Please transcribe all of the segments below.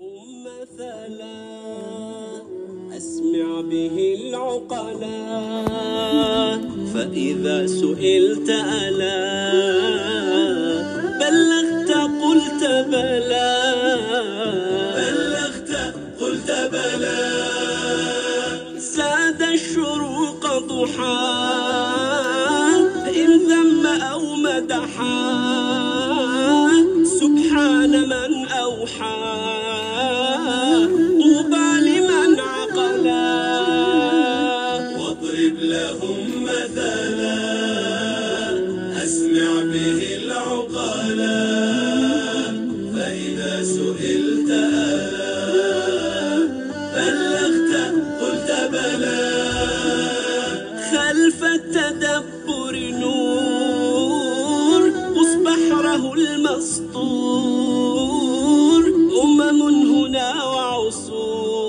لهم مثلا أسمع به العقلا فإذا سئلت ألا بلغت قلت بلى. بلغت قلت بلى. زاد الشروق ضحى إن ذم أو مدحا. سبحان من أوحى طوبى لمن عقلا. واضرب لهم مثلا أسمع به العقلا. فإذا سئلت ألا بلغت قلت بلى. خلف التدبر نور بحره المسطور. أمم هنا وعصور.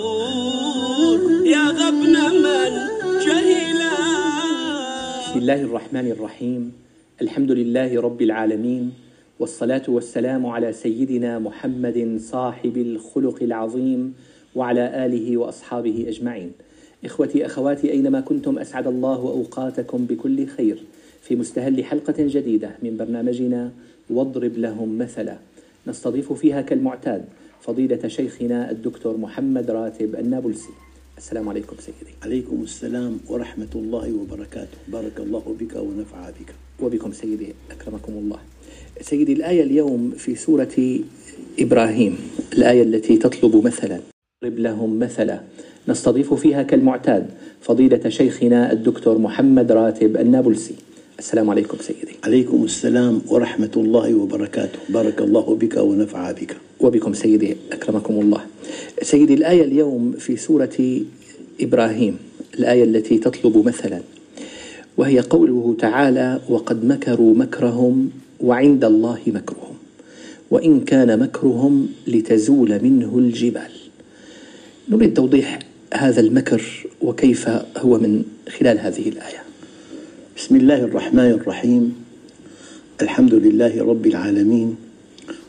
يا غبن من جهلا بسم الله الرحمن الرحيم. الحمد لله رب العالمين. والصلاة والسلام على سيدنا محمد صاحب الخلق العظيم وعلى آله وأصحابه أجمعين. إخوتي أخواتي أينما كنتم أسعد الله أوقاتكم بكل خير. في مستهل حلقة جديدة من برنامجنا واضرب لهم مثلا. نستضيف فيها كالمعتاد فضيلة شيخنا الدكتور محمد راتب النابلسي. السلام عليكم سيدي. عليكم السلام ورحمة الله وبركاته. بارك الله بك ونفع بك وبكم سيدي أكرمكم الله. سيدي الآية اليوم في سورة إبراهيم. الآية التي تطلب مثلا. اضرب لهم مثلا. نستضيف فيها كالمعتاد فضيلة شيخنا الدكتور محمد راتب النابلسي. السلام عليكم سيدي. عليكم السلام ورحمة الله وبركاته. بارك الله بك ونفع بك. وبكم سيدي أكرمكم الله. سيدي الآية اليوم في سورة إبراهيم الآية التي تطلب مثلا. وهي قوله تعالى وقد مكروا مكرهم وعند الله مكرهم وإن كان مكرهم لتزول منه الجبال. نريد توضيح هذا المكر وكيف هو من خلال هذه الآية. بسم الله الرحمن الرحيم. الحمد لله رب العالمين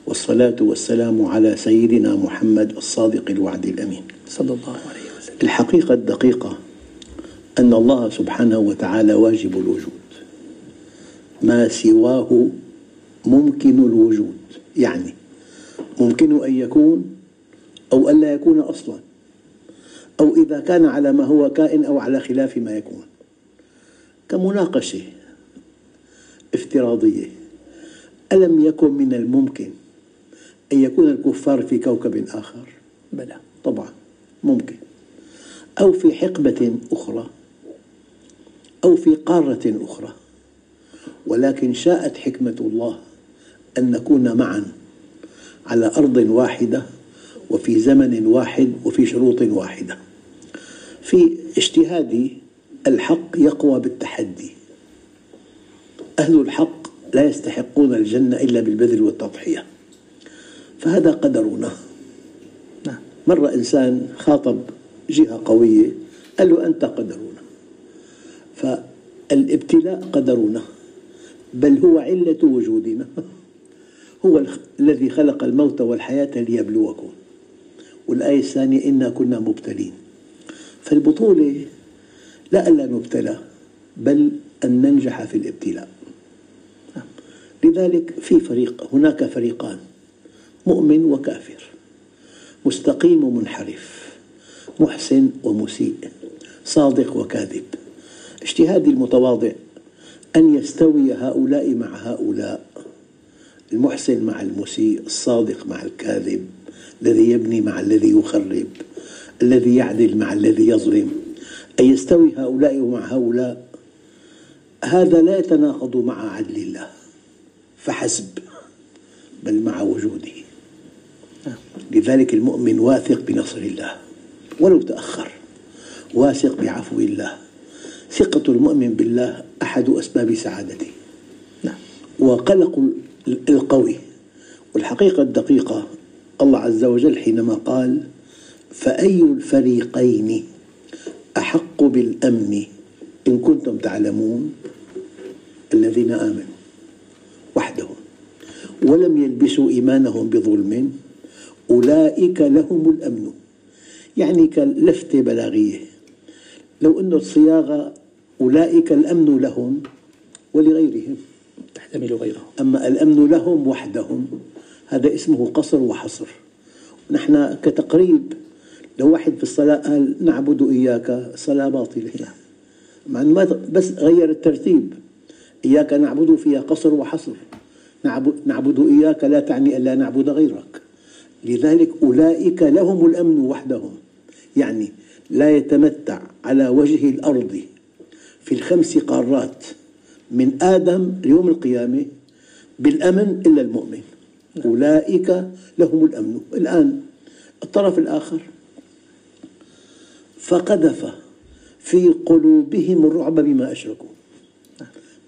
والصلاة والسلام على سيدنا محمد الصادق الوعد الأمين. صلى الله عليه وسلم. الحقيقة الدقيقة أن الله سبحانه وتعالى واجب الوجود. ما سواه ممكن الوجود يعني ممكن أن يكون أو ألا يكون أصلا أو إذا كان على ما هو كائن أو على خلاف ما يكون. كمناقشة افتراضية. ألم يكن من الممكن أن يكون الكفار في كوكب آخر؟ بلى طبعا ممكن. أو في حقبة أخرى أو في قارة أخرى. ولكن شاءت حكمة الله أن نكون معا على أرض واحدة وفي زمن واحد وفي شروط واحدة. في اجتهادي الحق يقوى بالتحدي. أهل الحق لا يستحقون الجنة إلا بالبذل والتضحية. فهذا قدرنا. نعم. مرة إنسان خاطب جهة قوية قال له أنت قدرنا. فالابتلاء قدرنا. بل هو علة وجودنا. هو الذي خلق الموت والحياة ليبلوكم. والآية الثانية إنا كنا مبتلين. فالبطولة لا ألا نبتلى بل أن ننجح في الابتلاء. لذلك في فريق هناك فريقان مؤمن وكافر مستقيم ومنحرف محسن ومسيء صادق وكاذب. اجتهادي المتواضع أن يستوي هؤلاء مع هؤلاء المحسن مع المسيء الصادق مع الكاذب الذي يبني مع الذي يخرب الذي يعدل مع الذي يظلم. أن يستوي هؤلاء مع هؤلاء هذا لا يتناقض مع عدل الله فحسب بل مع وجوده. لذلك المؤمن واثق بنصر الله ولو تأخر واثق بعفو الله. ثقة المؤمن بالله أحد أسباب سعادته. نعم. وقلق القوي. والحقيقة الدقيقة الله عز وجل حينما قال فأي الفريقين أحق بالأمن. إن كنتم تعلمون الذين آمنوا وحدهم ولم يلبسوا إيمانهم بظلم أولئك لهم الأمن. يعني كلفتة بلاغية. لو أن الصياغة أولئك الأمن لهم ولغيرهم تحتمل غيره أما الأمن لهم وحدهم هذا اسمه قصر وحصر. نحن كتقريب لو واحد في الصلاة قال نعبد إياك صلاة باطلة. مع ما بس غير الترتيب. إياك نعبد فيها قصر وحصر. نعبد, إياك لا تعني ألا نعبد غيرك. لذلك أولئك لهم الأمن وحدهم. يعني لا يتمتع على وجه الأرض. في الخمس قارات من آدم ليوم القيامة بالأمن إلا المؤمن. أولئك لهم الأمن. الآن الطرف الآخر فقذف في قلوبهم الرعب بما أشركوا.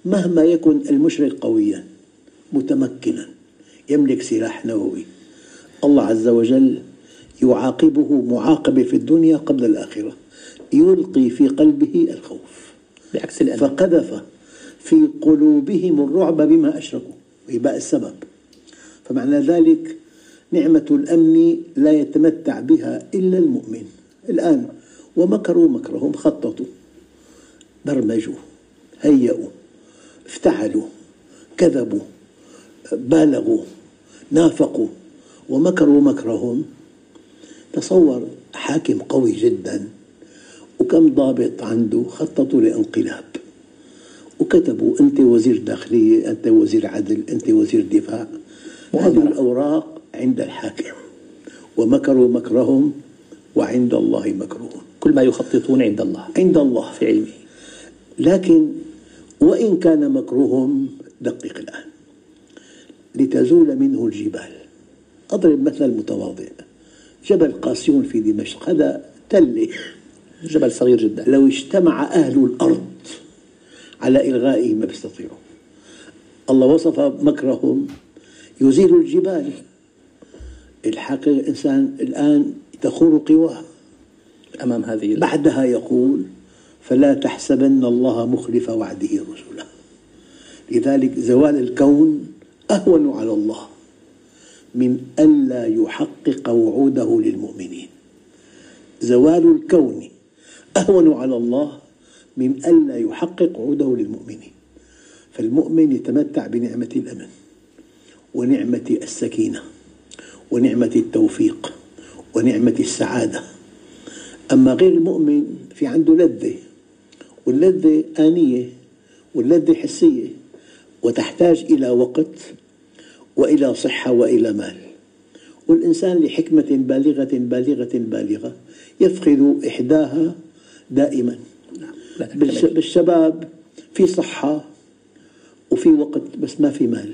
مهما يكن المشرك قويا متمكنا يملك سلاح نووي الله عز وجل يعاقبه معاقبة في الدنيا قبل الآخرة يلقي في قلبه الخوف. بعكس الأمن فقذف في قلوبهم الرعب بما أشركوا ويبقى السبب. فمعنى ذلك نعمة الأمن لا يتمتع بها إلا المؤمن. الآن ومكروا مكرهم خططوا برمجوا هيئوا افتعلوا كذبوا بالغوا نافقوا ومكروا مكرهم. تصور حاكم قوي جدا وكم ضابط عنده خططوا لانقلاب. وكتبوا أنت وزير داخلية أنت وزير عدل أنت وزير دفاع. هذه الأوراق عند الحاكم. ومكروا مكرهم وعند الله مكرهم كل ما يخططون عند الله عند الله في علمه. لكن وإن كان مكرهم دقق الآن. لتزول منه الجبال. أضرب مثل متواضع جبل قاسيون في دمشق هذا تلة جبل صغير جدا. لو اجتمع أهل الأرض على إلغائه ما بيستطيعوا. الله وصف مكرهم. يزيل الجبال. الحقيقة الإنسان الآن تخور قواه أمام هذه بعدها يقول فلا تحسبن الله مخلف وعده رسله لذلك زوال الكون أهون على الله من ألا يحقق وعوده للمؤمنين. زوال الكون أهون على الله من ألا يحقق وعوده للمؤمنين. فالمؤمن يتمتع بنعمة الأمن ونعمة السكينة ونعمة التوفيق ونعمة السعادة. أما غير المؤمن في عنده لذة واللذة آنية واللذة حسية وتحتاج إلى وقت وإلى صحة وإلى مال. والإنسان لحكمة بالغة بالغة بالغة يفقد إحداها دائما. بالشباب في صحة وفي وقت بس ما في مال.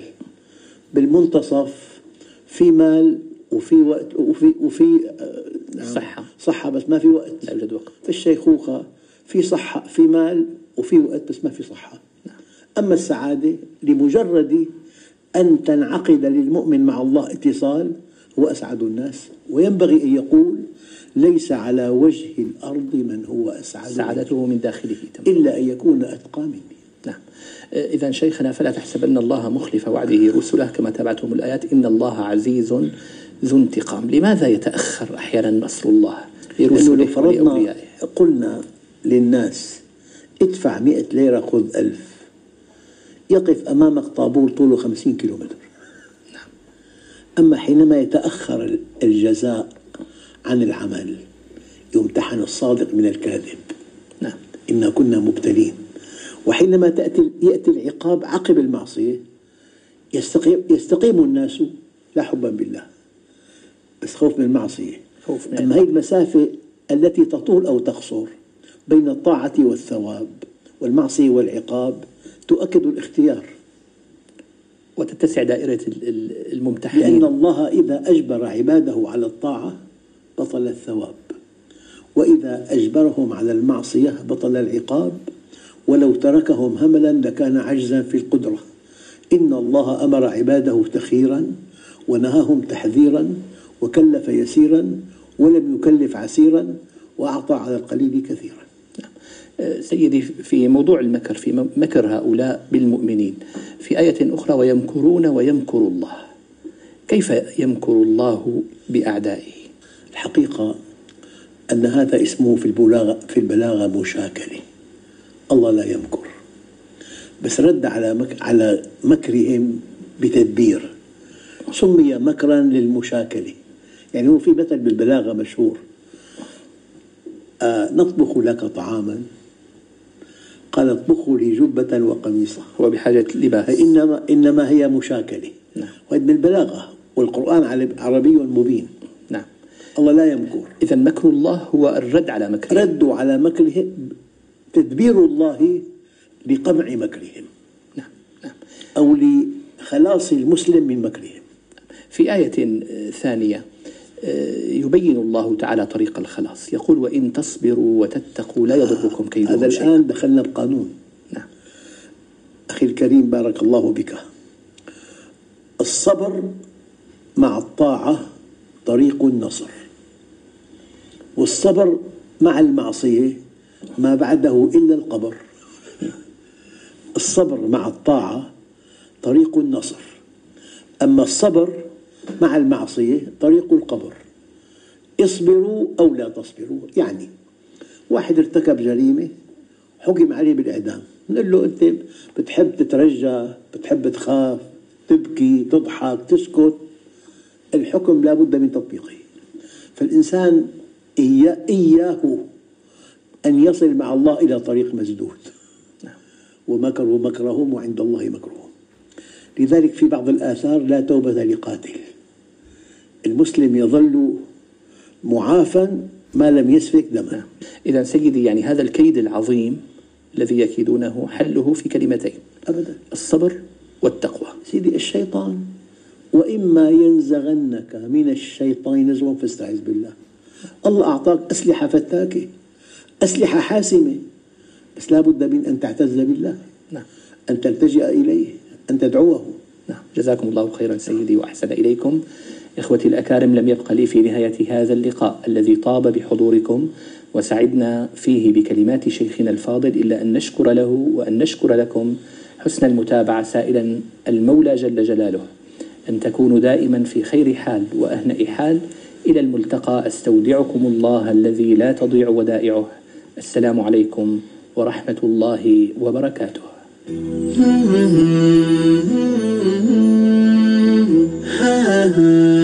بالمنتصف في مال وفي وقت وفي وفي نعم. صحة صحة بس ما في وقت. لا يوجد وقت. في الشيخوخة في صحة في مال وفي وقت بس ما في صحة. نعم. أما السعادة لمجرد أن تنعقد للمؤمن مع الله اتصال هو أسعد الناس. وينبغي أن يقول ليس على وجه الأرض من هو أسعد سعادته من داخله تمام. إلا أن يكون أتقى مني. نعم. إذا شيخنا فلا تحسبن الله مخلف وعده رسله كما تابعتم الآيات. إن الله عزيز ذو انتقام. لماذا يتأخر أحيانا نصر الله لرسله فرضنا قلنا للناس ادفع مئة ليرة خذ ألف. يقف أمامك طابور طوله خمسين كيلومتر. نعم. أما حينما يتأخر الجزاء عن العمل يمتحن الصادق من الكاذب. نعم. إنا كنا مبتلين. وحينما تأتي يأتي العقاب عقب المعصية يستقيم, يستقيم الناس لا حبا بالله. بس خوف من المعصية. خوف من أما هي المسافة التي تطول أو تقصر بين الطاعة والثواب والمعصية والعقاب تؤكد الاختيار. وتتسع دائرة الممتحنين. لأن الله إذا أجبر عباده على الطاعة بطل الثواب. وإذا أجبرهم على المعصية بطل العقاب. ولو تركهم هملا لكان عجزا في القدرة. إن الله أمر عباده تخيرا ونهاهم تحذيرا وكلف يسيرا ولم يكلف عسيرا وأعطى على القليل كثيرا. سيدي في موضوع المكر في مكر هؤلاء بالمؤمنين في آية أخرى ويمكرون ويمكر الله. كيف يمكر الله بأعدائه؟ الحقيقة أن هذا اسمه في البلاغة في البلاغة مشاكلة. الله لا يمكر. بس رد على مك على مكرهم بتدبير. سمي مكرا للمشاكلة. يعني هو في مثل بالبلاغة مشهور. آه نطبخ لك طعاما. قال اطبخوا لي جبة وقميصا هو بحاجة لباس. إنما إنما هي مشاكلة. نعم. وهذه بالبلاغة. والقرآن عربي مبين. نعم. الله لا يمكر. إذا مكر الله هو الرد على مكره ردوا على مكرهم. تدبير الله لقمع مكرهم. نعم نعم. أو لخلاص المسلم من مكرهم. في آية ثانية. يبين الله تعالى طريق الخلاص. يقول وإن تصبروا وتتقوا لا يضركم هذا كيدهم شيئا الآن دخلنا بقانون نعم. أخي الكريم بارك الله بك. الصبر مع الطاعة طريق النصر. والصبر مع المعصية ما بعده إلا القبر. الصبر مع الطاعة طريق النصر. أما الصبر مع المعصية طريق القبر. اصبروا أو لا تصبروا. يعني واحد ارتكب جريمة حكم عليه بالإعدام. نقول له أنت بتحب تترجى بتحب تخاف تبكي تضحك تسكت. الحكم لا بد من تطبيقه. فالإنسان إياه أن يصل مع الله إلى طريق مسدود. ومكروا مكرهم وعند الله مكرهم. لذلك في بعض الآثار لا توبة لقاتل. المسلم يظل معافى ما لم يسفك دما إذا سيدي يعني هذا الكيد العظيم الذي يكيدونه حله في كلمتين أبدا. الصبر والتقوى. سيدي الشيطان وإما ينزغنك من الشيطان نزغ فاستعذ بالله. الله أعطاك أسلحة فتاكة أسلحة حاسمة بس لا بد من أن تعتز بالله نعم. أن تلتجئ إليه أن تدعوه. نعم. جزاكم الله خيرا سيدي وأحسن إليكم. إخوتي الأكارم لم يبق لي في نهاية هذا اللقاء الذي طاب بحضوركم وسعدنا فيه بكلمات شيخنا الفاضل إلا أن نشكر له وأن نشكر لكم حسن المتابعة سائلا المولى جل جلاله. أن تكونوا دائما في خير حال وأهنأ حال. إلى الملتقى أستودعكم الله الذي لا تضيع ودائعه. السلام عليكم ورحمة الله وبركاته. واضرب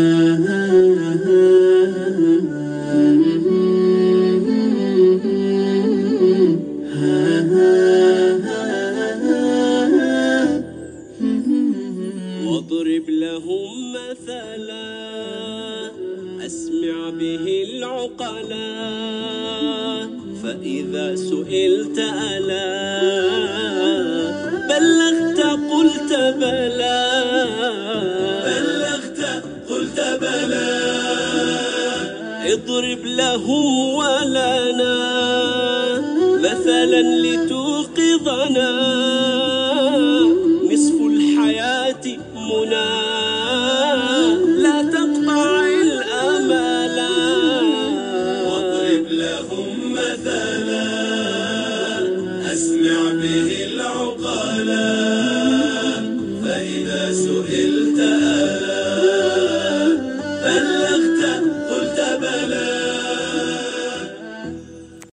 مثلا أسمع به العقلا فإذا سئلت ألا بلغت قلت بلى. بلغت قلت بلى. اضرب لهم ولنا مثلا لتوقظنا.